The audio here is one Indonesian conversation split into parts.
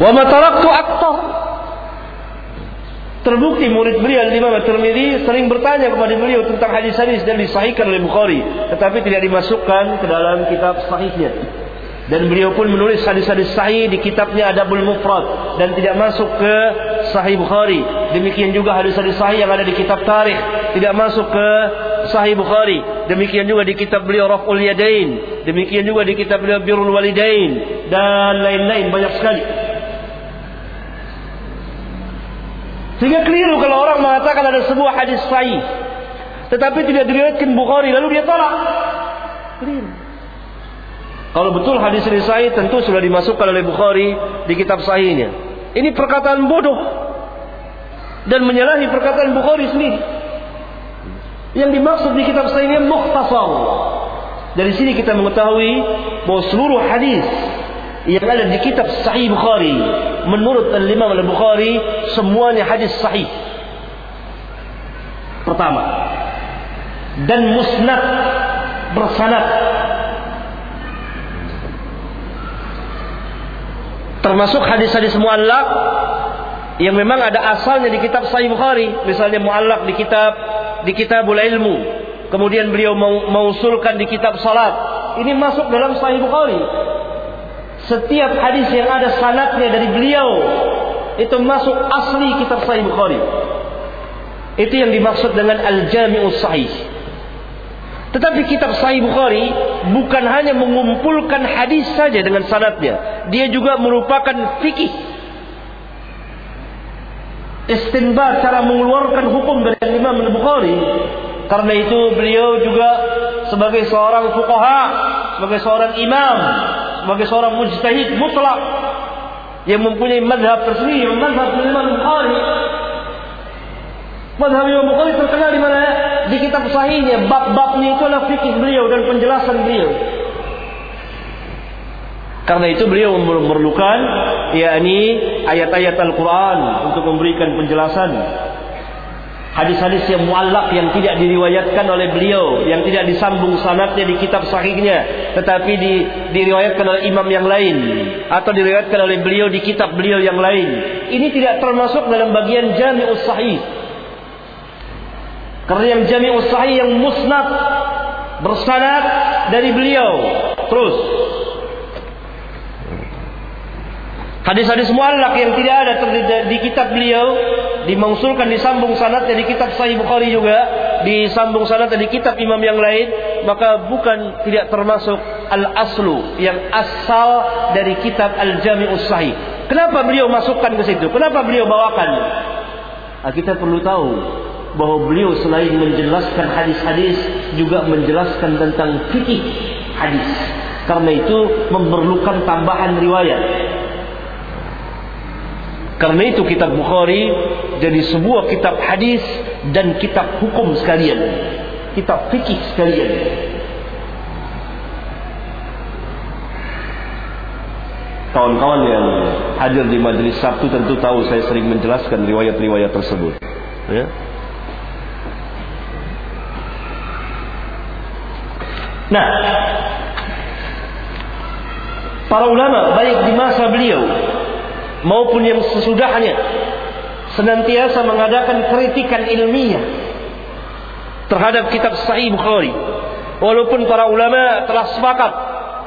Wa ma taraktu aktar. Terbukti murid beliau Imam At-Tirmidzi sering bertanya kepada beliau tentang hadis-hadis dan disahihkan oleh Bukhari, tetapi tidak dimasukkan ke dalam kitab sahihnya. Dan beliau pun menulis hadis-hadis sahih di kitabnya Adabul Mufrad dan tidak masuk ke Sahih Bukhari. Demikian juga hadis-hadis sahih yang ada di kitab tarikh tidak masuk ke Sahih Bukhari. Demikian juga di kitab beliau Raf'ul Yadain. Demikian juga di kitab beliau Birrul Walidain dan lain-lain banyak sekali. Sehingga keliru kalau orang mengatakan ada sebuah hadis sahih tetapi tidak diriwayatkan Bukhari lalu dia tolak. Keliru. Kalau betul hadis ini sahih tentu sudah dimasukkan oleh Bukhari di kitab sahihnya. Ini perkataan bodoh dan menyalahi perkataan Bukhari sendiri. Yang dimaksud di kitab sahihnya mukhtasar. Dari sini kita mengetahui bahwa seluruh hadis yang ada di kitab Sahih Bukhari menurut Al-Imam Al-Bukhari semuanya hadis sahih. Pertama dan musnad bersanad termasuk hadis-hadis muallak yang memang ada asalnya di kitab Sahih Bukhari, misalnya muallak di kitab di Kitabul Ilmu, kemudian beliau mau mausulkan di kitab salat. Ini masuk dalam Sahih Bukhari. Setiap hadis yang ada sanatnya dari beliau itu masuk asli kitab Sahih Bukhari. Itu yang dimaksud dengan Al-Jami'us Sahih. Tetapi kitab Sahih Bukhari bukan hanya mengumpulkan hadis saja dengan sanatnya. Dia juga merupakan fikih. Istinbat cara mengeluarkan hukum dari Imam Bukhari. Karena itu beliau juga sebagai seorang fuqaha, sebagai seorang imam, sebagai seorang mujtahid mutlak yang mempunyai madhab tersendiri, madhab Imam Bukhari Madhab Imam Bukhari terkenal di mana? Di kitab sahihnya. Bab-babnya itu adalah fikih beliau dan penjelasan beliau. Karena itu beliau memerlukan yakni ayat-ayat Al-Quran untuk memberikan penjelasan. Hadis-hadis yang muallak yang tidak diriwayatkan oleh beliau, yang tidak disambung sanatnya di kitab sahihnya, tetapi di, diriwayatkan oleh imam yang lain atau diriwayatkan oleh beliau di kitab beliau yang lain. Ini tidak termasuk dalam bagian Jami'us Sahih. Karena yang jami'us sahih yang musnad bersanad dari beliau. Terus Hadis-hadis muallak yang tidak ada di kitab beliau dimausulkan disambung sanadnya di kitab Sahih Bukhari juga, disambung sanadnya di kitab imam yang lain, maka bukan tidak termasuk al-aslu yang asal dari kitab Al-Jami'us Sahih. Kenapa beliau masukkan ke situ? Kenapa beliau bawakan? Nah, kita perlu tahu bahwa beliau selain menjelaskan hadis-hadis juga menjelaskan tentang fikih hadis. Karena itu memerlukan tambahan riwayat. Karena itu kitab Bukhari jadi sebuah kitab hadis dan kitab hukum sekalian. Kitab fikih sekalian. Kawan-kawan yang hadir di majelis Sabtu tentu tahu saya sering menjelaskan riwayat-riwayat tersebut. Ya. Nah, para ulama baik di masa beliau maupun yang sesudahnya senantiasa mengadakan kritikan ilmiah terhadap kitab Sahih Bukhari. Walaupun para ulama telah sepakat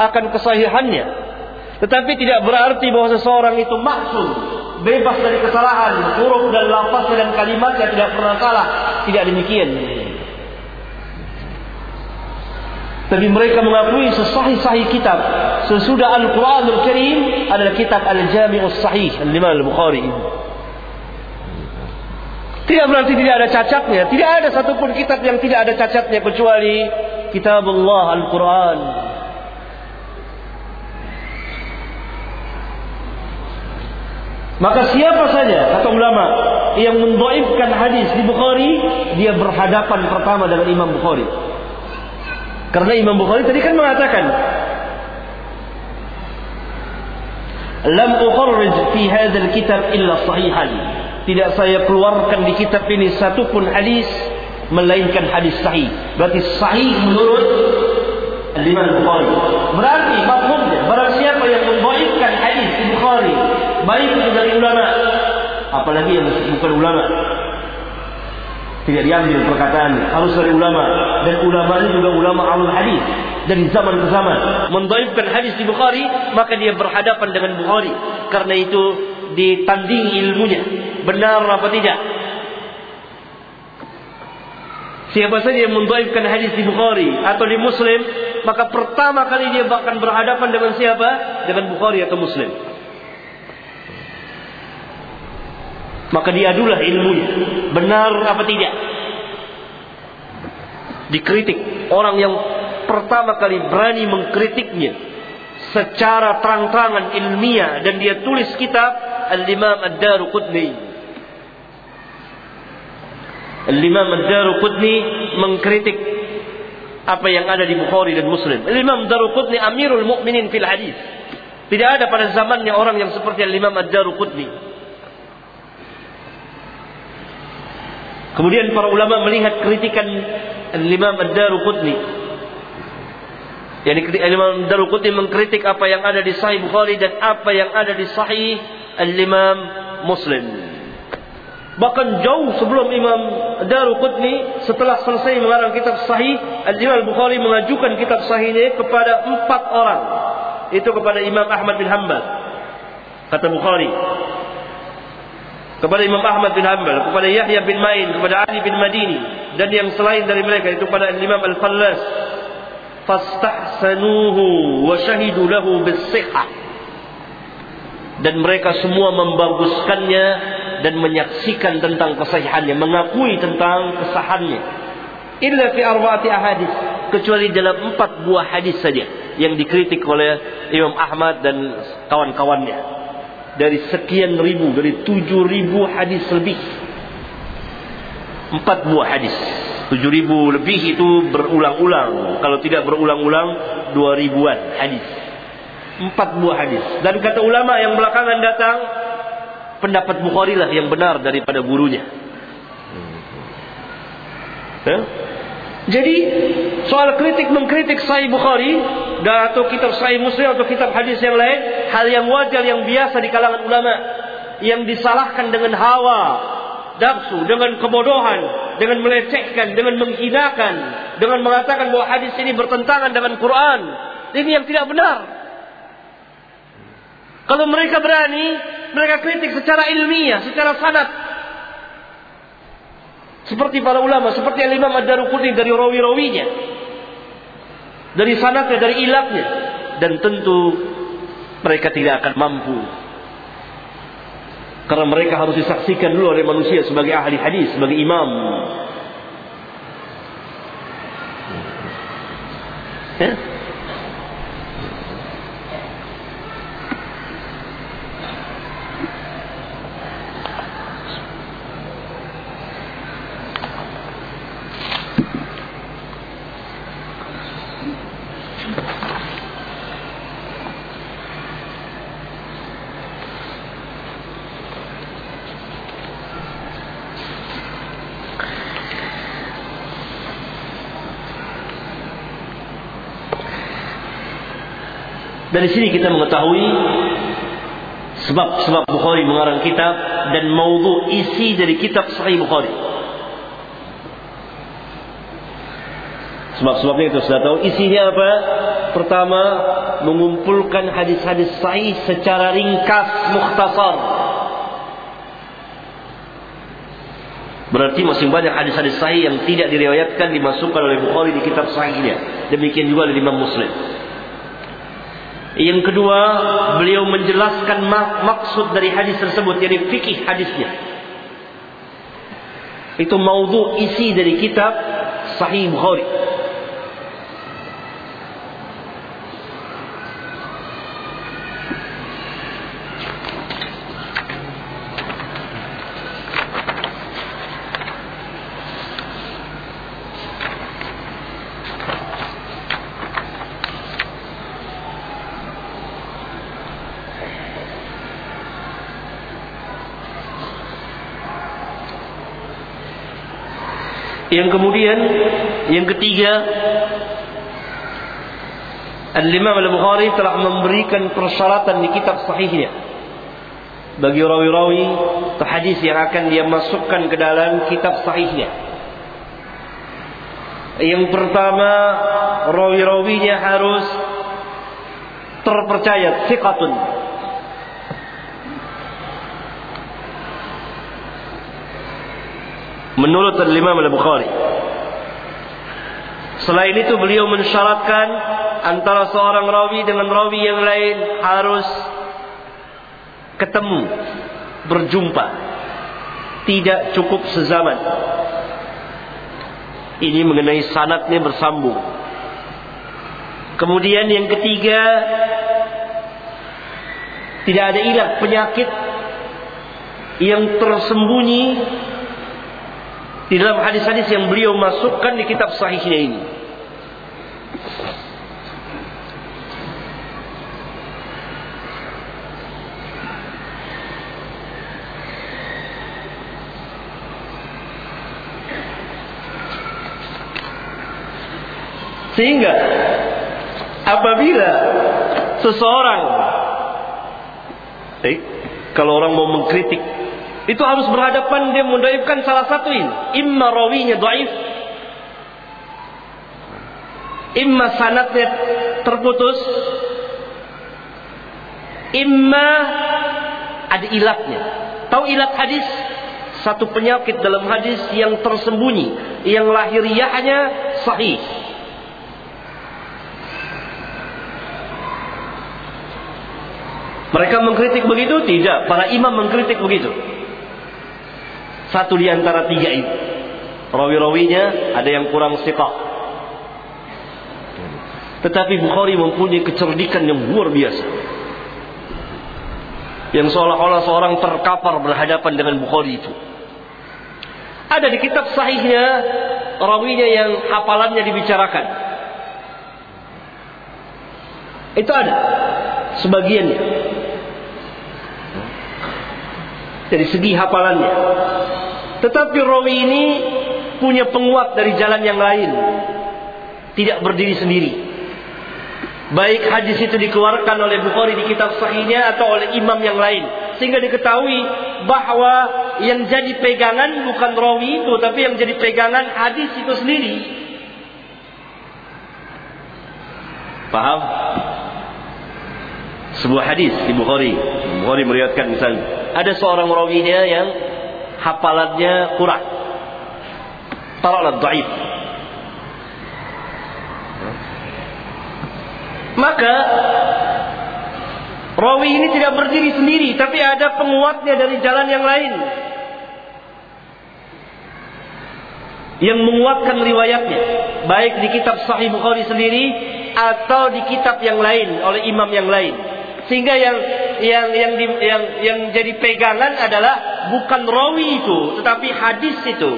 akan kesahihannya, tetapi tidak berarti bahwa seseorang itu maksud bebas dari kesalahan, huruf dan lafaz dan kalimatnya tidak pernah salah. Tidak demikian. Tapi mereka mengakui sesahih-sahih kitab sesudah Al-Quranul Karim adalah kitab Al-Jami'us Sahih Al-Imam Al-Bukhari. Tidak berarti tidak ada cacatnya. Tidak ada satupun kitab yang tidak ada cacatnya kecuali kitab Allah Al-Quran. Maka siapa saja kata ulama yang mendoibkan hadis di Bukhari, dia berhadapan pertama dengan Imam Bukhari. Karena Imam Bukhari tadi kan mengatakan Lam ukharrij fi hadzal kitab illa sahihan. Tidak saya keluarkan di kitab ini satu pun hadis melainkan hadis sahih. Berarti sahih menurut Imam Bukhari. Berarti maksudnya barang siapa yang membaikkan hadis di Bukhari baik dari ulama, apalagi yang bukan ulama. Tidak diambil perkataan harus dari ulama. Dan ulama ini juga ulama alul hadis. Dari zaman ke zaman. Hadis di Bukhari maka dia berhadapan dengan Bukhari. Karena itu ditanding ilmunya. Benar apa tidak? Siapa saja yang mendaifkan hadis di Bukhari atau di Muslim, maka pertama kali dia akan berhadapan dengan siapa? Dengan Bukhari atau Muslim. Maka diadulah ilmunya. Benar apa tidak? Dikritik. Orang yang pertama kali berani mengkritiknya secara terang-terangan ilmiah dan dia tulis kitab Al-Imam Ad-Daruqutni. Al-Imam Ad-Daruqutni mengkritik apa yang ada di Bukhari dan Muslim. Al-Imam Ad-Daruqutni Amirul Mukminin fil hadis. Tidak ada pada zamannya orang yang seperti Al-Imam Ad-Daruqutni. Kemudian para ulama melihat kritikan Al-Imam Ad-Daruqutni. Yani Al-Imam Ad-Daruqutni mengkritik apa yang ada di Sahih Bukhari dan apa yang ada di Sahih Al-Imam Muslim. Bahkan jauh sebelum Imam Daruqutni setelah selesai mengarang kitab sahih, Al-Imam Bukhari mengajukan kitab sahihnya kepada empat orang. Itu kepada Imam Ahmad bin Hanbal. Kata Bukhari. Kepada Imam Ahmad bin Hanbal, kepada Yahya bin Ma'in, kepada Ali bin Madini dan yang selain dari mereka itu kepada Imam Al-Fallas. Fastahsanuhu wa shahidu lahu bis Dan mereka semua membaguskannya dan menyaksikan tentang kesahihannya, mengakui tentang kesahannya. Illa fi arba'ati ahadis, kecuali dalam empat buah hadis saja yang dikritik oleh Imam Ahmad dan kawan-kawannya. Dari sekian ribu, dari tujuh ribu hadis lebih. Empat buah hadis. Tujuh ribu lebih itu berulang-ulang. Kalau tidak berulang-ulang, dua ribuan hadis. Empat buah hadis. Dan kata ulama yang belakangan datang, pendapat Bukhari lah yang benar daripada gurunya. Ya? Jadi soal kritik mengkritik Sahih Bukhari dan atau kitab Sahih Muslim atau kitab hadis yang lain hal yang wajar yang biasa di kalangan ulama yang disalahkan dengan hawa nafsu dengan kebodohan dengan melecehkan dengan menghinakan dengan mengatakan bahwa hadis ini bertentangan dengan Quran ini yang tidak benar kalau mereka berani mereka kritik secara ilmiah, secara sanad. Seperti para ulama, seperti yang Imam Ad-Daruqutni dari rawi-rawinya. Dari sanadnya, dari ilaknya. Dan tentu mereka tidak akan mampu. Karena mereka harus disaksikan dulu oleh manusia sebagai ahli hadis, sebagai imam. Ya? Dari sini kita mengetahui sebab-sebab Bukhari mengarang kitab dan maudhu isi dari kitab Sahih Bukhari. Sebab-sebabnya itu sudah tahu isinya apa? Pertama, mengumpulkan hadis-hadis sahih secara ringkas, mukhtasar. Berarti masih banyak hadis-hadis sahih yang tidak diriwayatkan dimasukkan oleh Bukhari di kitab sahihnya. Demikian juga oleh Imam Muslim. Yang kedua, beliau menjelaskan mak maksud dari hadis tersebut, jadi fikih hadisnya. Itu maudhu isi dari kitab Sahih Bukhari. Yang kemudian yang ketiga Al-Imam Al-Bukhari telah memberikan persyaratan di kitab sahihnya bagi rawi-rawi atau hadis yang akan dia masukkan ke dalam kitab sahihnya. Yang pertama, rawi-rawinya harus terpercaya, siqatun. Menurut Imam Al-Bukhari. Selain itu beliau mensyaratkan antara seorang rawi dengan rawi yang lain harus ketemu, berjumpa. Tidak cukup sezaman. Ini mengenai sanatnya bersambung. Kemudian yang ketiga, tidak ada ilah penyakit yang tersembunyi di dalam hadis-hadis yang beliau masukkan di kitab sahihnya ini. Sehingga apabila seseorang eh, kalau orang mau mengkritik itu harus berhadapan dia mendaifkan salah satu ini imma rawinya dhaif imma sanatnya terputus imma ada ilatnya tahu ilat hadis satu penyakit dalam hadis yang tersembunyi yang lahiriahnya sahih Mereka mengkritik begitu? Tidak. Para imam mengkritik begitu. Satu di antara tiga itu. Rawi-rawinya ada yang kurang siqah. Tetapi Bukhari mempunyai kecerdikan yang luar biasa. Yang seolah-olah seorang terkapar berhadapan dengan Bukhari itu. Ada di kitab sahihnya rawinya yang hafalannya dibicarakan. Itu ada sebagiannya. dari segi hafalannya. Tetapi rawi ini punya penguat dari jalan yang lain. Tidak berdiri sendiri. Baik hadis itu dikeluarkan oleh Bukhari di kitab sahihnya atau oleh imam yang lain. Sehingga diketahui bahwa yang jadi pegangan bukan rawi itu. Tapi yang jadi pegangan hadis itu sendiri. Paham? Sebuah hadis di Bukhari. Bukhari meriwayatkan misalnya ada seorang rawinya yang hafalannya kurang. Taruhlah dhaif. Maka rawi ini tidak berdiri sendiri, tapi ada penguatnya dari jalan yang lain. Yang menguatkan riwayatnya, baik di kitab Sahih Bukhari sendiri atau di kitab yang lain oleh imam yang lain. Sehingga yang yang yang di, yang yang jadi pegangan adalah bukan rawi itu, tetapi hadis itu.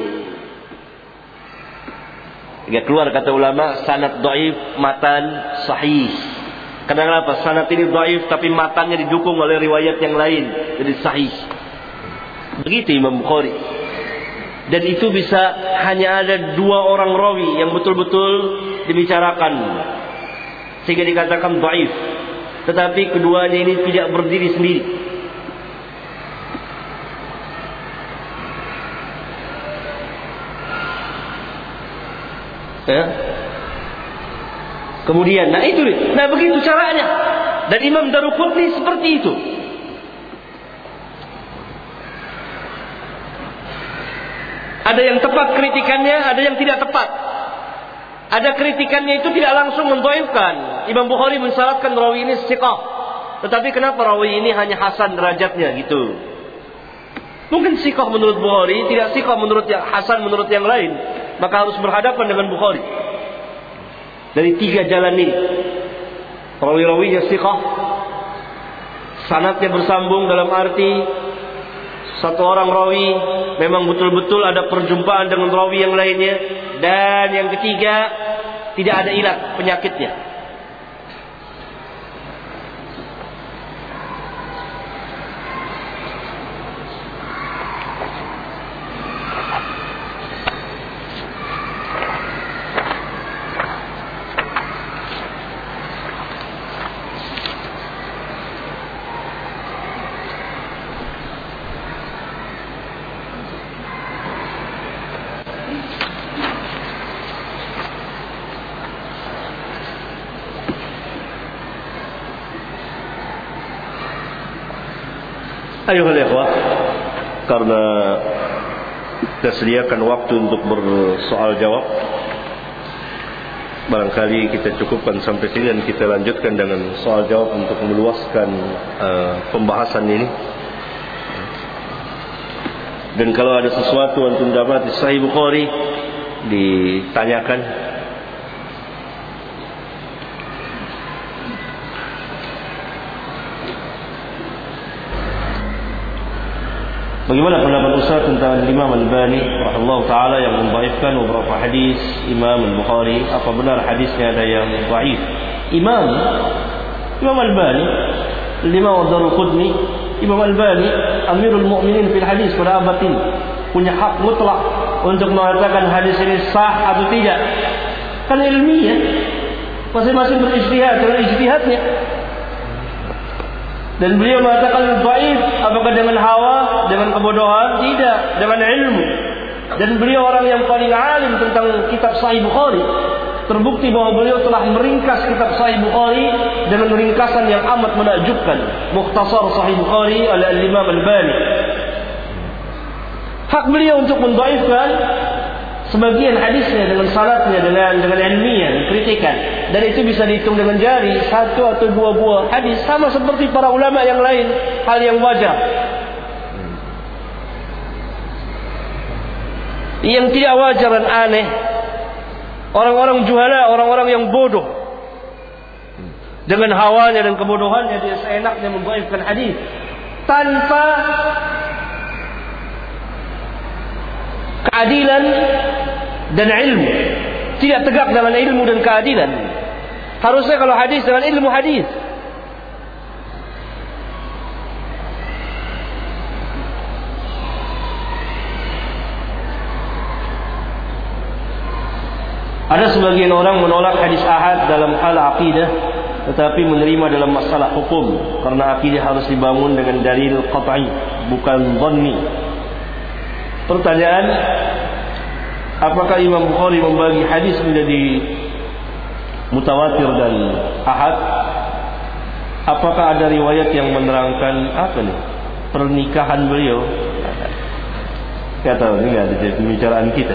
Hingga keluar kata ulama sanad dhaif matan sahih. Kenapa sanad ini dhaif tapi matannya didukung oleh riwayat yang lain jadi sahih. Begitu Imam Bukhari. Dan itu bisa hanya ada dua orang rawi yang betul-betul dibicarakan. Sehingga dikatakan dhaif. Tetapi keduanya ini tidak berdiri sendiri. Ya. Kemudian, nah itu, nah begitu caranya. Dan Imam Daruqutni seperti itu. Ada yang tepat kritikannya, ada yang tidak tepat. Ada kritikannya itu tidak langsung mendoifkan. Imam Bukhari mensyaratkan rawi ini siqah. Tetapi kenapa rawi ini hanya hasan derajatnya gitu? Mungkin siqah menurut Bukhari, tidak siqah menurut yang hasan menurut yang lain. Maka harus berhadapan dengan Bukhari. Dari tiga jalan ini. Rawi-rawinya siqah. Sanatnya bersambung dalam arti satu orang rawi memang betul-betul ada perjumpaan dengan rawi yang lainnya dan yang ketiga tidak ada ilat penyakitnya Ayuhal ikhwah, karena kita sediakan waktu untuk bersoal jawab. Barangkali kita cukupkan sampai sini dan kita lanjutkan dengan soal jawab untuk meluaskan uh, pembahasan ini. Dan kalau ada sesuatu yang dapat di Sahih Bukhari ditanyakan Bagaimana pendapat Ustaz tentang Imam Al-Bani Allah Ta'ala yang membaifkan beberapa hadis Imam Al-Bukhari? Apa benar hadisnya ada yang baif Imam Imam Al-Bani Imam Darul Qudni Imam Al-Bani Amirul Mu'minin fil hadis pada abad ini Punya hak mutlak Untuk mengatakan hadis ini sah atau tidak. Kan ilmiah Masing-masing berijtihad dengan ijtihadnya dan beliau mengatakan baik apakah dengan hawa, dengan kebodohan? Tidak, dengan ilmu. Dan beliau orang yang paling alim tentang kitab Sahih Bukhari. Terbukti bahwa beliau telah meringkas kitab Sahih Bukhari dengan ringkasan yang amat menakjubkan. Mukhtasar Sahih Bukhari oleh Imam Al-Bani. Hak beliau untuk mendaifkan sebagian hadisnya dengan salatnya dengan dengan ilmiah kritikan dan itu bisa dihitung dengan jari satu atau dua buah hadis sama seperti para ulama yang lain hal yang wajar. Yang tidak wajar dan aneh orang-orang juhala orang-orang yang bodoh. Dengan hawanya dan kebodohannya dia seenaknya membaifkan hadis. Tanpa keadilan dan ilmu. Tidak tegak dalam ilmu dan keadilan. Harusnya kalau hadis dengan ilmu hadis. Ada sebagian orang menolak hadis ahad dalam hal akidah tetapi menerima dalam masalah hukum karena akidah harus dibangun dengan dalil qat'i bukan dhanni Pertanyaan Apakah Imam Bukhari membagi hadis menjadi mutawatir dan ahad? Apakah ada riwayat yang menerangkan apa nih? Pernikahan beliau? Tahu, ini ada jadi pembicaraan kita.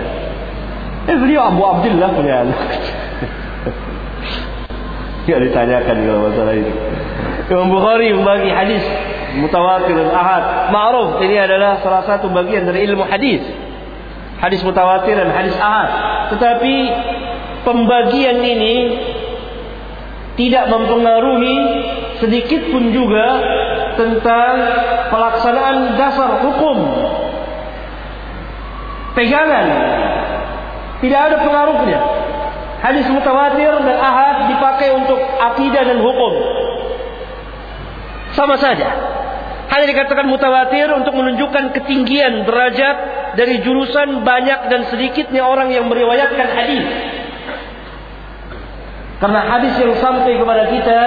Eh beliau Abu Abdullah punya anak. Tidak ditanyakan kalau masalah ini. Imam Bukhari membagi hadis mutawatir dan ahad. Ma'ruf ini adalah salah satu bagian dari ilmu hadis. Hadis mutawatir dan hadis ahad. Tetapi pembagian ini tidak mempengaruhi sedikit pun juga tentang pelaksanaan dasar hukum. Pegangan. Tidak ada pengaruhnya. Hadis mutawatir dan ahad dipakai untuk akidah dan hukum. Sama saja. Hanya dikatakan mutawatir untuk menunjukkan ketinggian derajat dari jurusan banyak dan sedikitnya orang yang meriwayatkan hadis. Karena hadis yang sampai kepada kita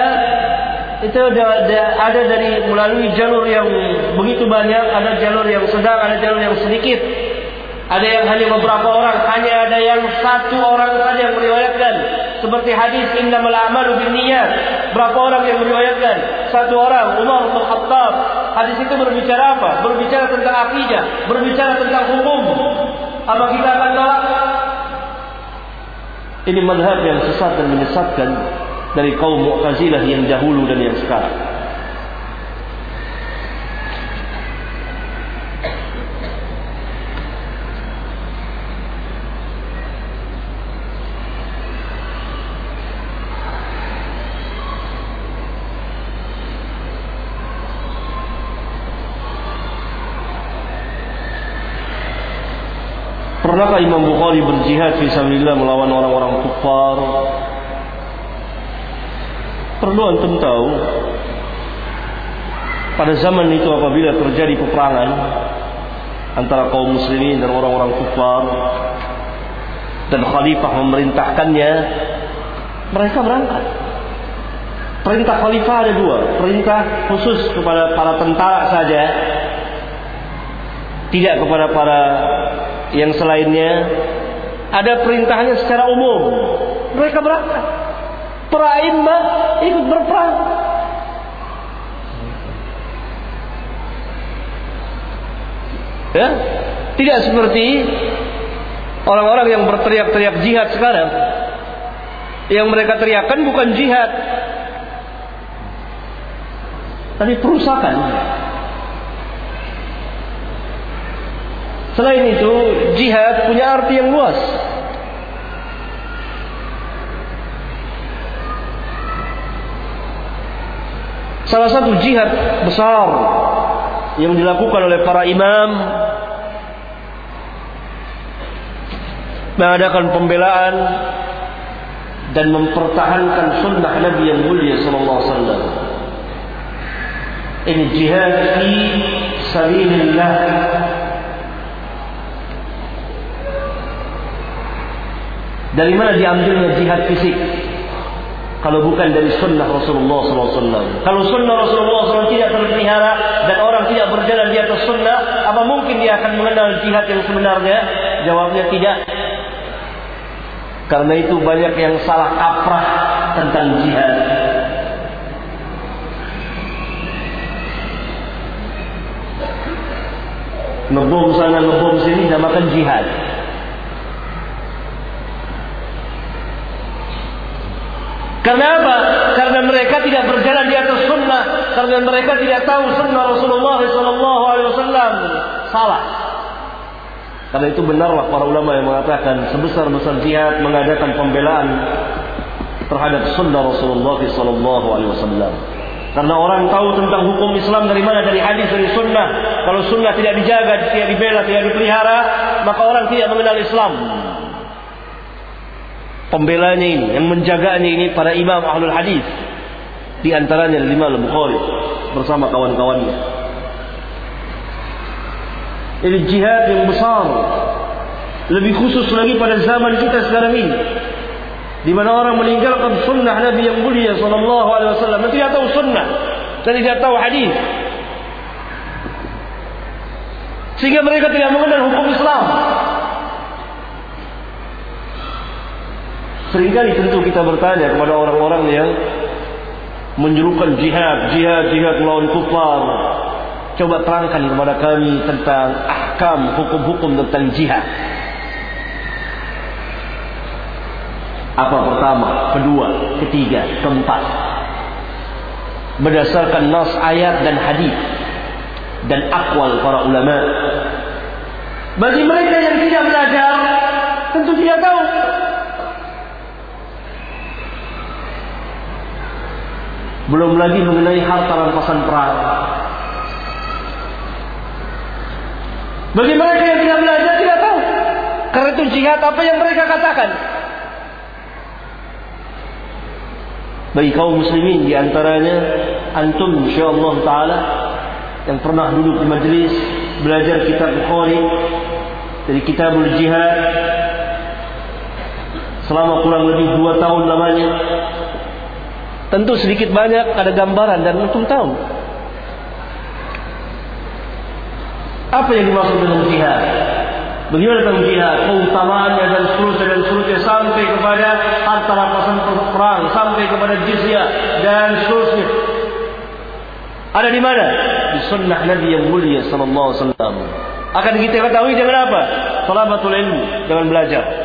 itu ada dari melalui jalur yang begitu banyak, ada jalur yang sedang, ada jalur yang sedikit. Ada yang hanya beberapa orang, hanya ada yang satu orang saja yang meriwayatkan. Seperti hadis innamal a'malu binniyat. Berapa orang yang meriwayatkan? Satu orang, Umar bin Khattab. Hadis itu berbicara apa? Berbicara tentang akidah, berbicara tentang hukum. Apa kita akan tolak? Ini madhab yang sesat dan menyesatkan dari kaum Mu'tazilah yang dahulu dan yang sekarang. Pernahkah Imam Bukhari berjihad fi sabilillah melawan orang-orang kufar? Perlu antum tahu pada zaman itu apabila terjadi peperangan antara kaum muslimin dan orang-orang kufar dan khalifah memerintahkannya mereka berangkat perintah khalifah ada dua perintah khusus kepada para tentara saja tidak kepada para yang selainnya ada perintahnya secara umum. Mereka berangkat. Para ikut berperang. Ya, tidak seperti orang-orang yang berteriak-teriak jihad sekarang. Yang mereka teriakkan bukan jihad, tapi perusakan. Selain itu, jihad punya arti yang luas. Salah satu jihad besar yang dilakukan oleh para imam mengadakan pembelaan dan mempertahankan sunnah Nabi yang mulia sallallahu alaihi wasallam. Ini jihad fi sabilillah. Dari mana diambilnya jihad fisik? Kalau bukan dari sunnah Rasulullah SAW. Kalau sunnah Rasulullah SAW tidak terpelihara dan orang tidak berjalan di atas sunnah, apa mungkin dia akan mengenal jihad yang sebenarnya? Jawabnya tidak. Karena itu banyak yang salah kaprah tentang jihad. Ngebom sana, ngebom sini, namakan jihad. Karena apa? Karena mereka tidak berjalan di atas sunnah. Karena mereka tidak tahu sunnah Rasulullah SAW. Salah. Karena itu benarlah para ulama yang mengatakan sebesar-besar jihad mengadakan pembelaan terhadap sunnah Rasulullah SAW. Karena orang tahu tentang hukum Islam dari mana? Dari hadis, dari sunnah. Kalau sunnah tidak dijaga, tidak dibela, tidak dipelihara, maka orang tidak mengenal Islam pembelanya ini, yang menjaganya ini para imam ahlul hadis. Di antaranya Imam Al-Bukhari bersama kawan-kawannya. Ini jihad yang besar. Lebih khusus lagi pada zaman kita sekarang ini. Di mana orang meninggalkan sunnah Nabi yang mulia sallallahu alaihi wasallam tidak tahu sunnah dan tidak tahu hadis. Sehingga mereka tidak mengenal hukum Islam. Seringkali tentu kita bertanya kepada orang-orang yang menyerukan jihad, jihad, jihad melawan kufar. Coba terangkan kepada kami tentang ahkam, hukum-hukum tentang jihad. Apa pertama, kedua, ketiga, keempat. Berdasarkan nas ayat dan hadis dan akwal para ulama. Bagi mereka yang tidak belajar, tentu tidak tahu Belum lagi mengenai harta rampasan perang. Bagi mereka yang tidak belajar tidak tahu. Karena itu jihad apa yang mereka katakan. Bagi kaum muslimin di antaranya antum insyaallah taala yang pernah duduk di majelis belajar kitab Bukhari dari kitabul jihad selama kurang lebih dua tahun lamanya Tentu sedikit banyak ada gambaran dan antum tahu. Apa yang dimaksud dengan jihad? Bagaimana tentang jihad? Keutamaannya dan seterusnya dan seterusnya sampai kepada harta rampasan perang, sampai kepada jizyah dan seterusnya. Ada di mana? Di sunnah Nabi yang mulia sallallahu alaihi wasallam. Akan kita ketahui dengan apa? Salabatul ilmu, dengan belajar.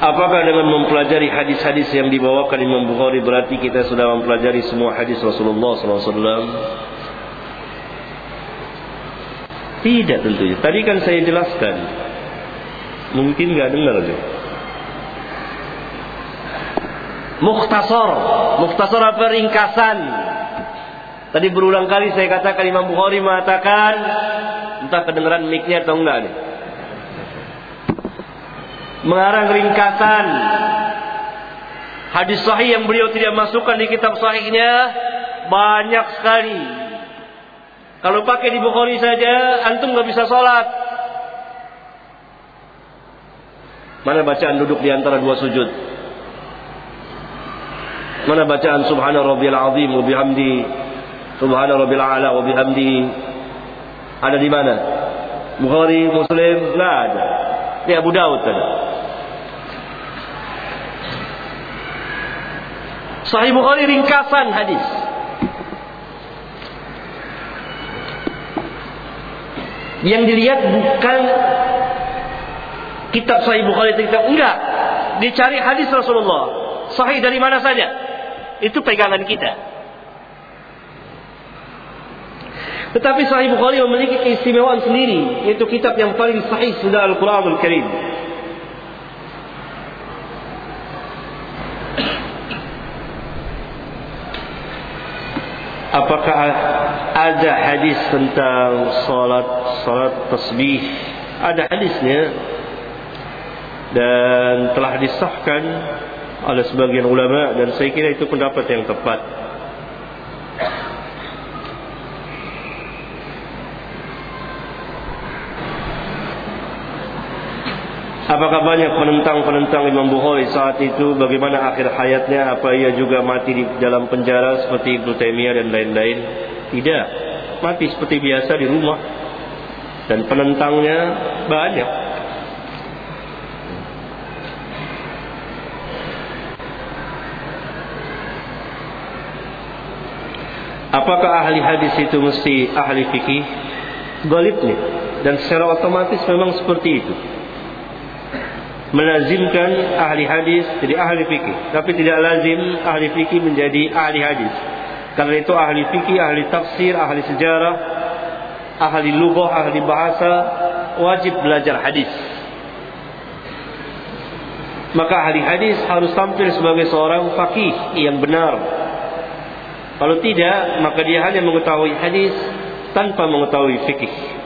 Apakah dengan mempelajari hadis-hadis yang dibawakan Imam Bukhari berarti kita sudah mempelajari semua hadis Rasulullah SAW? Tidak tentunya. Tadi kan saya jelaskan. Mungkin nggak dengar deh. Mukhtasar. Mukhtasar apa ringkasan? Tadi berulang kali saya katakan Imam Bukhari mengatakan entah kedengaran mic-nya atau enggak nih mengarang ringkasan hadis sahih yang beliau tidak masukkan di kitab sahihnya banyak sekali. Kalau pakai di Bukhari saja, antum nggak bisa sholat. Mana bacaan duduk di antara dua sujud? Mana bacaan Subhana Rabbil Azim wa bihamdi Subhana Rabbil A'la wa bihamdi Ada di mana? Bukhari, Muslim, nggak ada. Di Abu Dawud tadi. Sahih Bukhari ringkasan hadis. Yang dilihat bukan kitab Sahih Bukhari kitab enggak. Dicari hadis Rasulullah. Sahih dari mana saja. Itu pegangan kita. Tetapi Sahih Bukhari memiliki keistimewaan sendiri, yaitu kitab yang paling sahih sudah Al-Quranul Karim. Ada hadis tentang salat salat tasbih? Ada hadisnya dan telah disahkan oleh sebagian ulama dan saya kira itu pendapat yang tepat. Apakah banyak penentang-penentang Imam Bukhari saat itu bagaimana akhir hayatnya apa ia juga mati di dalam penjara seperti Ibnu Taimiyah dan lain-lain? Tidak. Mati seperti biasa di rumah. Dan penentangnya banyak. Apakah ahli hadis itu mesti ahli fikih? Galibnya. Dan secara otomatis memang seperti itu melazimkan ahli hadis jadi ahli fikih tapi tidak lazim ahli fikih menjadi ahli hadis karena itu ahli fikih ahli tafsir ahli sejarah ahli lughah ahli bahasa wajib belajar hadis. Maka ahli hadis harus tampil sebagai seorang fakih yang benar. Kalau tidak maka dia hanya mengetahui hadis tanpa mengetahui fikih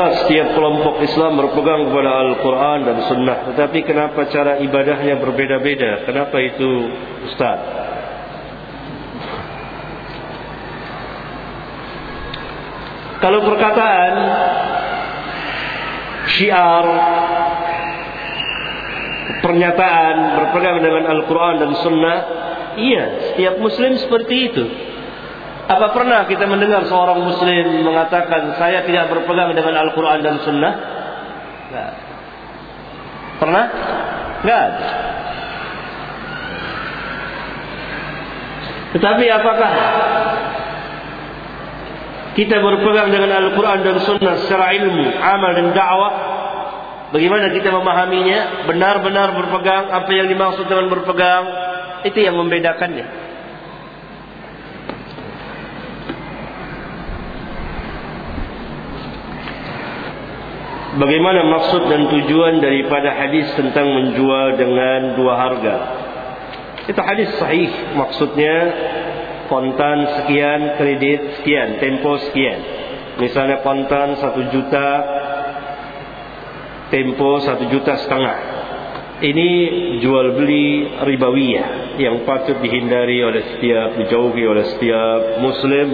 Setiap kelompok Islam berpegang kepada Al-Quran dan Sunnah. Tetapi kenapa cara ibadahnya berbeda-beda? Kenapa itu Ustaz? Kalau perkataan syiar pernyataan berpegang dengan Al-Quran dan Sunnah, iya, setiap Muslim seperti itu. Apa pernah kita mendengar seorang muslim mengatakan saya tidak berpegang dengan Al-Quran dan Sunnah? Enggak. Pernah? Enggak. Tetapi apakah kita berpegang dengan Al-Quran dan Sunnah secara ilmu, amal dan dakwah? Bagaimana kita memahaminya? Benar-benar berpegang apa yang dimaksud dengan berpegang? Itu yang membedakannya. Bagaimana maksud dan tujuan daripada hadis tentang menjual dengan dua harga? Itu hadis sahih. Maksudnya kontan sekian, kredit sekian, tempo sekian. Misalnya kontan satu juta, tempo satu juta setengah. Ini jual beli ribawiyah yang patut dihindari oleh setiap, dijauhi oleh setiap muslim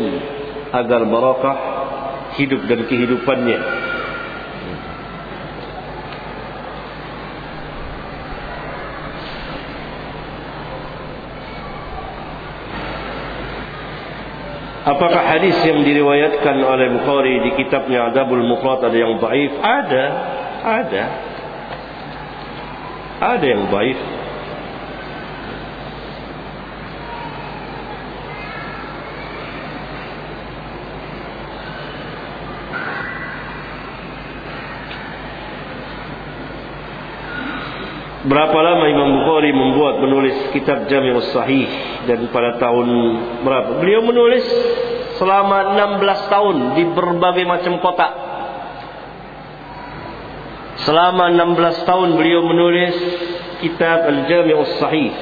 agar barakah hidup dan kehidupannya. Apakah hadis yang diriwayatkan oleh Bukhari di kitabnya Adabul Mufrad ada yang baif? Ada, ada. Ada yang baif. Berapa lama Imam Bukhari membuat menulis kitab Jami'us Sahih dan pada tahun berapa? Beliau menulis selama 16 tahun di berbagai macam kota. Selama 16 tahun beliau menulis kitab Al-Jami'us Sahih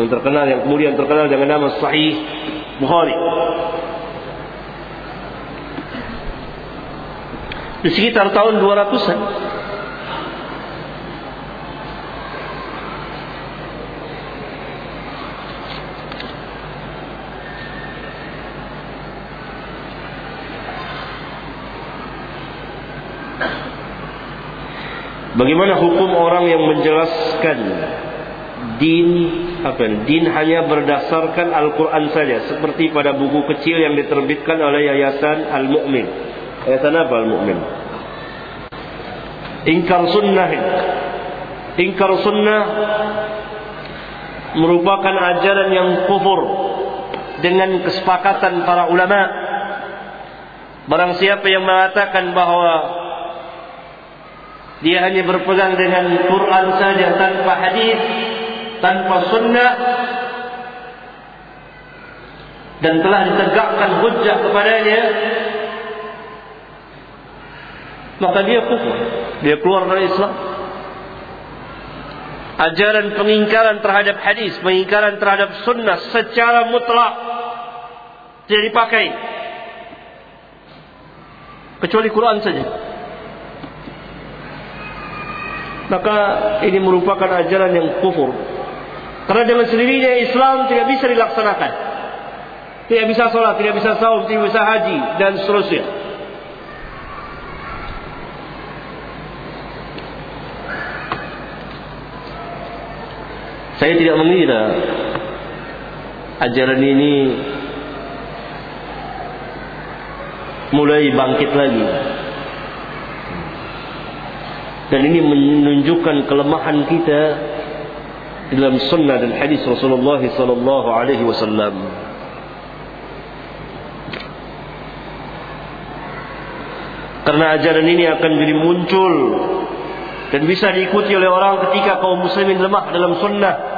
yang terkenal yang kemudian terkenal dengan nama Sahih Bukhari. Di sekitar tahun 200-an Bagaimana hukum orang yang menjelaskan din apa din hanya berdasarkan Al-Qur'an saja seperti pada buku kecil yang diterbitkan oleh Yayasan Al-Mu'min. Yayasan apa Al-Mu'min? Ingkar sunnah. Ingkar sunnah merupakan ajaran yang kufur dengan kesepakatan para ulama. Barang siapa yang mengatakan bahawa dia hanya berpegang dengan Quran saja tanpa hadis, tanpa sunnah. Dan telah ditegakkan hujah kepadanya. Maka dia kufur. Dia keluar dari Islam. Ajaran pengingkaran terhadap hadis pengingkaran terhadap sunnah secara mutlak tidak dipakai. Kecuali Quran saja maka ini merupakan ajaran yang kufur. Karena dengan sendirinya Islam tidak bisa dilaksanakan. Tidak bisa sholat, tidak bisa saum, tidak bisa haji dan seterusnya. Saya tidak mengira ajaran ini mulai bangkit lagi. Dan ini menunjukkan kelemahan kita dalam sunnah dan hadis Rasulullah sallallahu alaihi wasallam. Karena ajaran ini akan jadi muncul dan bisa diikuti oleh orang ketika kaum muslimin lemah dalam sunnah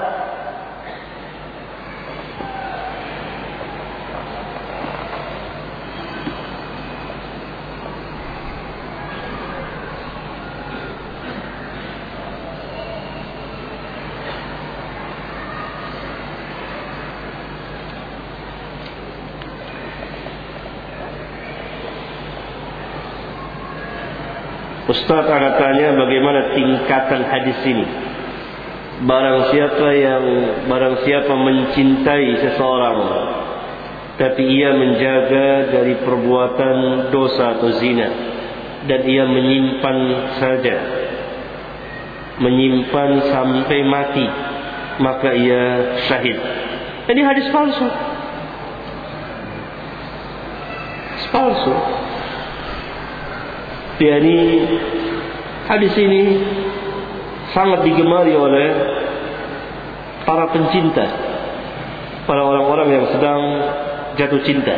Ustaz akan tanya bagaimana tingkatan hadis ini. Barang siapa yang barang siapa mencintai seseorang tapi ia menjaga dari perbuatan dosa atau zina dan ia menyimpan saja menyimpan sampai mati maka ia syahid. Ini hadis palsu. Yani hadis ini sangat digemari oleh para pencinta, para orang-orang yang sedang jatuh cinta.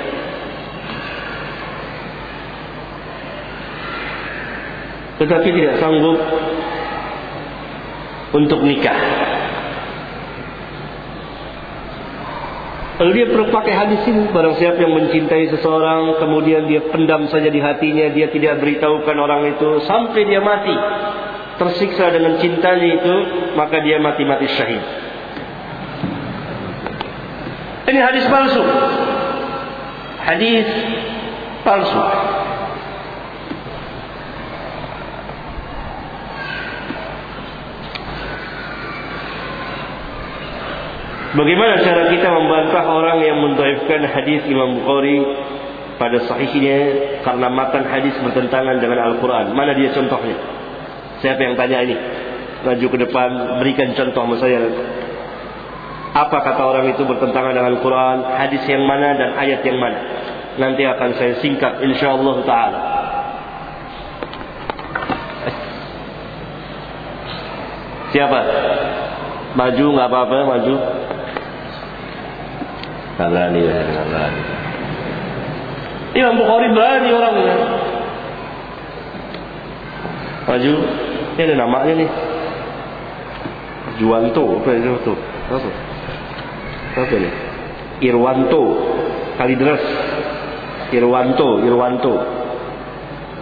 Tetapi tidak sanggup untuk nikah. Kalau dia perlu pakai hadis ini, barang siapa yang mencintai seseorang, kemudian dia pendam saja di hatinya, dia tidak beritahukan orang itu, sampai dia mati, tersiksa dengan cintanya itu, maka dia mati-mati syahid. Ini hadis palsu. Hadis palsu. Bagaimana cara kita membantah orang yang mendaifkan hadis Imam Bukhari pada sahihnya karena matan hadis bertentangan dengan Al-Quran? Mana dia contohnya? Siapa yang tanya ini? Maju ke depan, berikan contoh sama saya. Apa kata orang itu bertentangan dengan Al-Quran? Hadis yang mana dan ayat yang mana? Nanti akan saya singkat insyaAllah ta'ala. Siapa? Maju nggak apa-apa, maju. Kalani ya kalani. Imam Bukhari berani orangnya. Maju. Ini ada namanya nih. Juwanto apa itu tuh? Apa? Apa nih? Irwanto. Kalidras. Irwanto, Irwanto.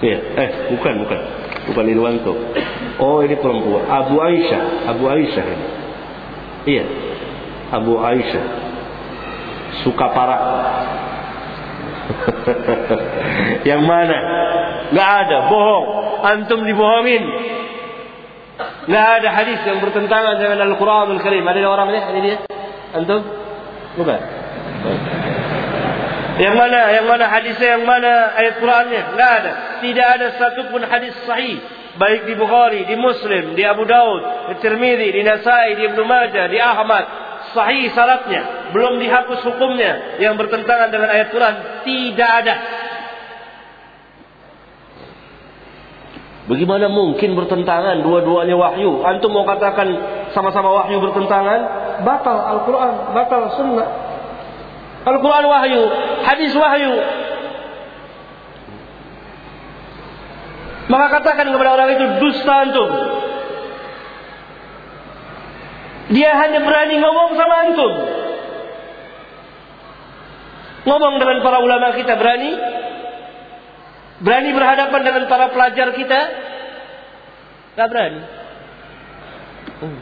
Ya, eh bukan bukan. Bukan Irwanto. Oh, ini perempuan. Abu Aisyah, Abu Aisyah ini. Iya. Abu Aisyah suka parah. yang mana? Gak ada, bohong. Antum dibohongin. Gak ada hadis yang bertentangan dengan Al-Quranul Karim. Ada orang ini? Ini dia? Antum? Bukan. Yang mana? Yang mana hadisnya? Yang mana ayat Qurannya? Gak ada. Tidak ada satupun hadis sahih baik di Bukhari, di Muslim, di Abu Daud, di Tirmidzi, di Nasai, di Ibnu Majah, di Ahmad, sahih syaratnya, belum dihapus hukumnya yang bertentangan dengan ayat Quran, tidak ada. Bagaimana mungkin bertentangan dua-duanya wahyu? Antum mau katakan sama-sama wahyu bertentangan? Batal Al-Quran, batal sunnah. Al-Quran wahyu, hadis wahyu. Maka katakan kepada orang itu dusta antum. Dia hanya berani ngomong sama antum. Ngomong dengan para ulama kita berani? Berani berhadapan dengan para pelajar kita? Gak berani. Hmm.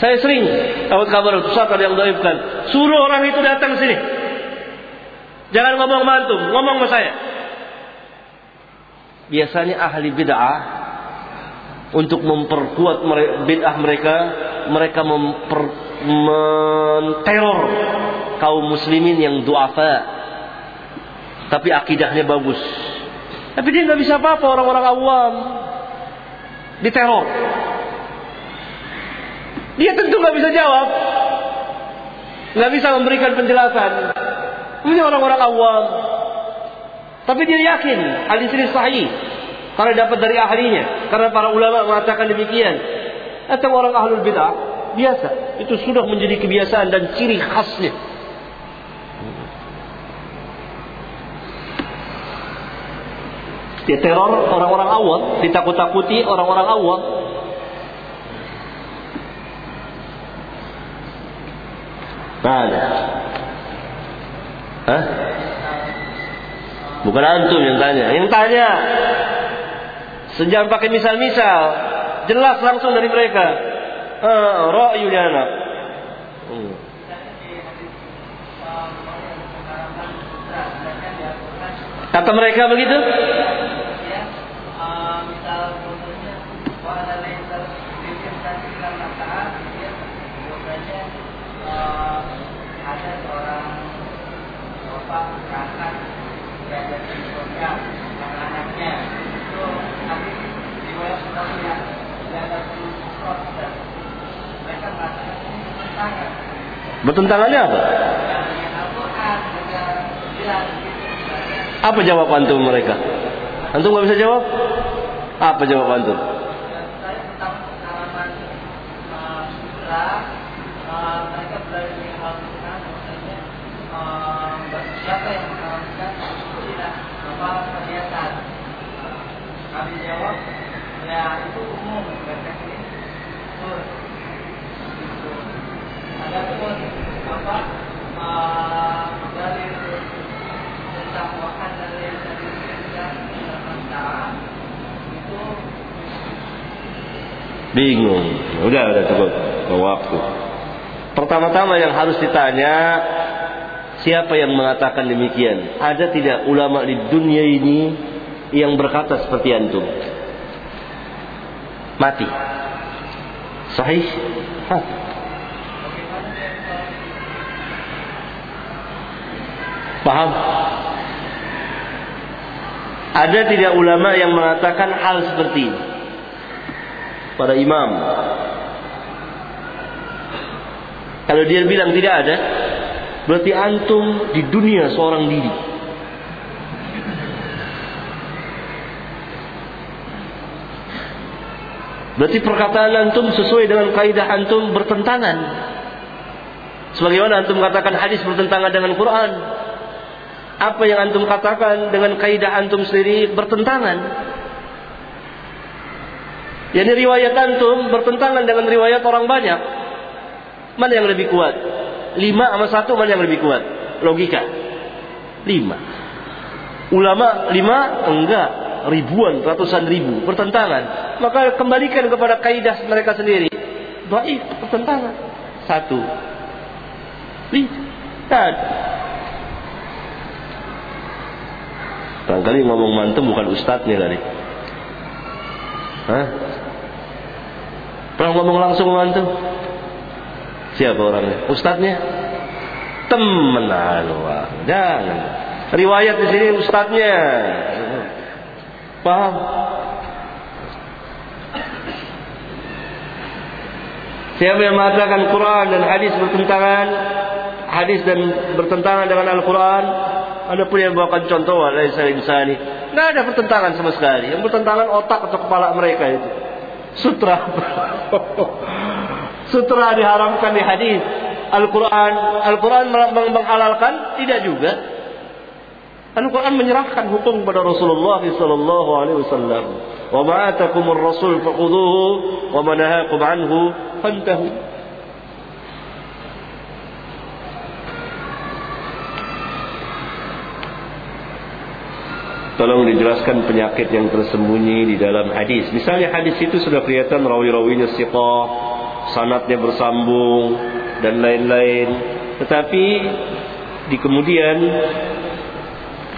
Saya sering dapat kabar ada yang doibkan. Suruh orang itu datang sini. Jangan ngomong mantum, ngomong sama saya. Biasanya ahli bid'ah untuk memperkuat bid'ah mereka, mereka memper, menteror kaum muslimin yang duafa. Tapi akidahnya bagus. Tapi dia nggak bisa apa-apa orang-orang awam. Diteror. Dia tentu nggak bisa jawab, nggak bisa memberikan penjelasan. Ini orang-orang awam. Tapi dia yakin hadis ini sahih karena dapat dari ahlinya, karena para ulama mengatakan demikian. Atau orang ahlul bidah biasa, itu sudah menjadi kebiasaan dan ciri khasnya. Dia teror orang-orang awam, ditakut-takuti orang-orang awam. Mana? Hah? Bukan antum yang tanya. Yang tanya. Sejam pakai misal-misal. Jelas langsung dari mereka. Ah, ra'yunya anak. Hmm. Kata mereka begitu? Bertentangannya apa? Apa jawab antum mereka? Antum nggak bisa jawab? Apa jawab antum? siapa yang mengharamkan tidak apa perhiasan kami jawab ya itu umum mereka ini betul ada pun apa uh, dari tentang wahan dari dari dan itu bingung udah udah cukup waktu pertama-tama yang harus ditanya Siapa yang mengatakan demikian? Ada tidak ulama di dunia ini yang berkata seperti antum? Mati. Sahih? Paham? Ada tidak ulama yang mengatakan hal seperti ini? Para imam. Kalau dia bilang tidak ada, Berarti antum di dunia seorang diri. Berarti perkataan antum sesuai dengan kaidah antum bertentangan. Sebagaimana antum katakan hadis bertentangan dengan Quran. Apa yang antum katakan dengan kaidah antum sendiri bertentangan. Jadi riwayat antum bertentangan dengan riwayat orang banyak. Mana yang lebih kuat? Lima sama satu mana yang lebih kuat? Logika. Lima. Ulama lima? Enggak. Ribuan, ratusan ribu. Pertentangan. Maka kembalikan kepada kaidah mereka sendiri. Baik, pertentangan. Satu. Lihat. Barangkali ngomong mantu bukan ustadz nih tadi. Hah? Pernah ngomong langsung mantu Siapa orangnya? Ustadznya? Temen Allah. Jangan. Riwayat di sini ustadznya. Paham? Siapa yang mengatakan Quran dan hadis bertentangan, hadis dan bertentangan dengan Al-Quran, ada pun yang bawakan contoh saya misalnya. Tidak ada pertentangan sama sekali. Yang bertentangan otak atau kepala mereka itu. Sutra. Sutra diharamkan di hadis. Al-Quran, Al-Quran menghalalkan? Tidak juga. Al-Quran menyerahkan hukum kepada Rasulullah sallallahu alaihi wasallam. Wa ma atakumur rasul faqudhuhu wa ma anhu fantahu. Tolong dijelaskan penyakit yang tersembunyi di dalam hadis. Misalnya hadis itu sudah kelihatan rawi-rawinya siqah, sanatnya bersambung dan lain-lain. Tetapi di kemudian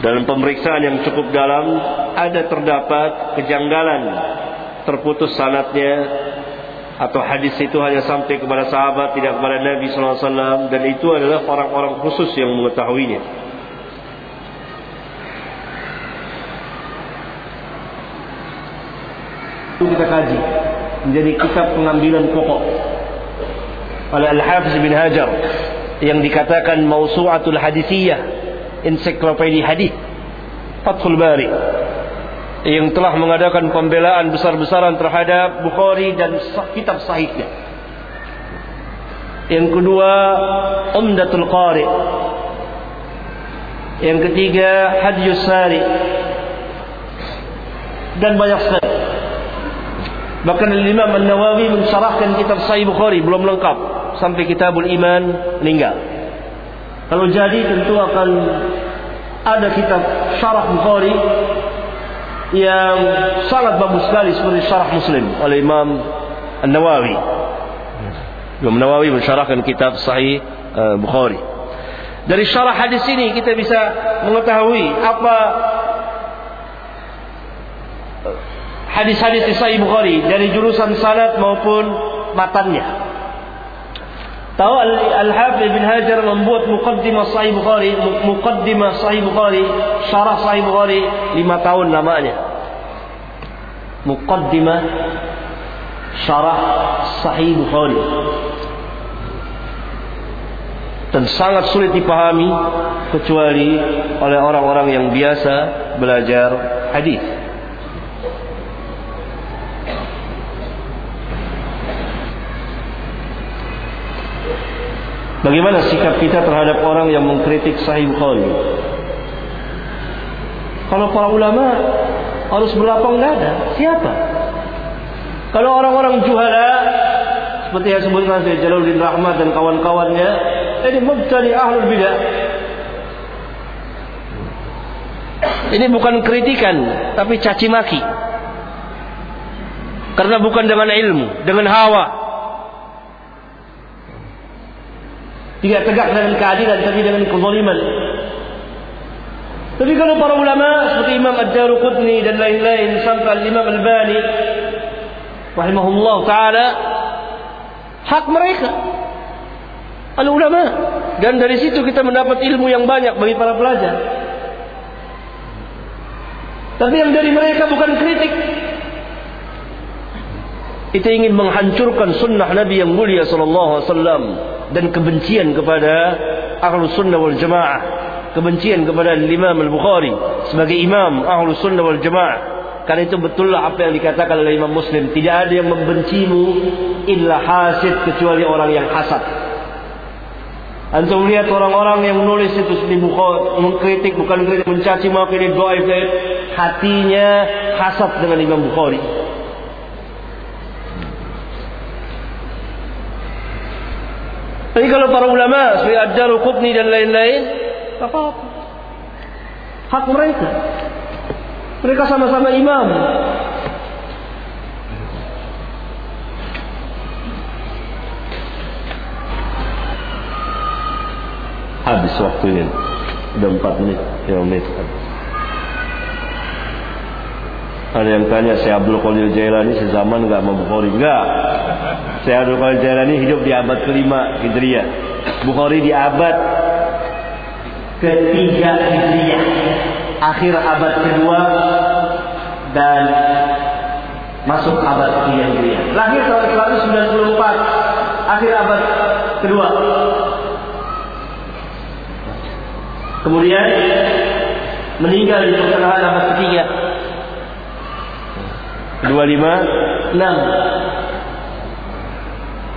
dalam pemeriksaan yang cukup dalam ada terdapat kejanggalan terputus sanatnya atau hadis itu hanya sampai kepada sahabat tidak kepada Nabi SAW dan itu adalah orang-orang khusus yang mengetahuinya. Itu kita kaji menjadi kitab pengambilan pokok oleh Al-Hafiz bin Hajar yang dikatakan Mausu'atul Hadisiyah ensiklopedia hadis Fathul Bari yang telah mengadakan pembelaan besar-besaran terhadap Bukhari dan kitab sahihnya. Yang kedua, Umdatul Qari. Yang ketiga, Hadjus Sari. Dan banyak sekali. Bahkan Imam An-Nawawi mensyarahkan kitab Sahih Bukhari belum lengkap sampai Kitabul Iman meninggal. Kalau jadi tentu akan ada kitab Syarah Bukhari yang sangat bagus sekali seperti Syarah Muslim oleh Imam An-Nawawi. Imam Nawawi mensyarahkan kitab Sahih uh, Bukhari. Dari syarah hadis ini kita bisa mengetahui apa hadis-hadis di Sahih Bukhari dari jurusan sanad maupun matannya. Tahu Al-Hafidh bin Hajar membuat mukaddimah Sahih Bukhari, mukaddimah Sahih Bukhari, syarah Sahih Bukhari lima tahun namanya. Mukaddimah syarah Sahih Bukhari. Dan sangat sulit dipahami kecuali oleh orang-orang yang biasa belajar hadis. Bagaimana sikap kita terhadap orang yang mengkritik Sahih Bukhari? Kalau para ulama harus berlapang dada, siapa? Kalau orang-orang juhala seperti yang sebutkan saya Jalaluddin Rahmat dan kawan-kawannya, ini mubtadi ahlul bidah. Ini bukan kritikan, tapi caci maki. Karena bukan dengan ilmu, dengan hawa. Tidak tegak dengan keadilan tapi dengan kezaliman. Tapi kalau para ulama seperti Imam Ad-Daruqutni dan lain-lain sampai Imam Al-Bani rahimahullah taala hak mereka al ulama dan dari situ kita mendapat ilmu yang banyak bagi para pelajar. Tapi yang dari mereka bukan kritik. Kita ingin menghancurkan sunnah Nabi yang mulia sallallahu alaihi wasallam dan kebencian kepada Ahlus Sunnah wal Jamaah, kebencian kepada Imam Al-Bukhari sebagai imam Ahlus Sunnah wal Jamaah. Karena itu betullah apa yang dikatakan oleh Imam Muslim, tidak ada yang membencimu illa hasid kecuali orang yang hasad. Antum lihat orang-orang yang menulis itu di Bukhari, mengkritik bukan kritik mencaci maki ini dhaif hatinya hasad dengan Imam Bukhari. Tapi kalau para ulama seperti Ad-Darul Qutni dan lain-lain, apa-apa. Hak mereka. Mereka sama-sama imam. Habis waktunya. Sudah 4 menit. Ya menit. Ada yang tanya, saya Abdul Qadir Jailani sezaman enggak sama Bukhari? Enggak. Saya Abdul Qadir Jailani hidup di abad kelima Hijriah. Bukhari di abad ketiga Hijriah. Akhir abad kedua dan masuk abad ketiga Hijriah. Lahir tahun 194 akhir abad kedua. Kemudian meninggal di pertengahan abad ketiga. Dua lima enam.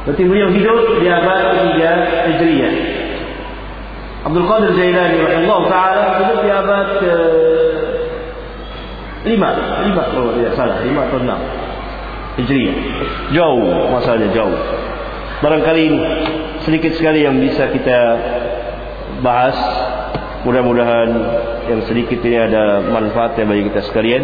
Berarti beliau hidup di abad ketiga Hijriah. Abdul Qadir Jailani rahimahullah taala hidup di abad ke lima, lima kalau tidak salah, lima atau enam Hijriah. Jauh masanya jauh. Barangkali ini sedikit sekali yang bisa kita bahas. Mudah-mudahan yang sedikit ini ada manfaatnya bagi kita sekalian.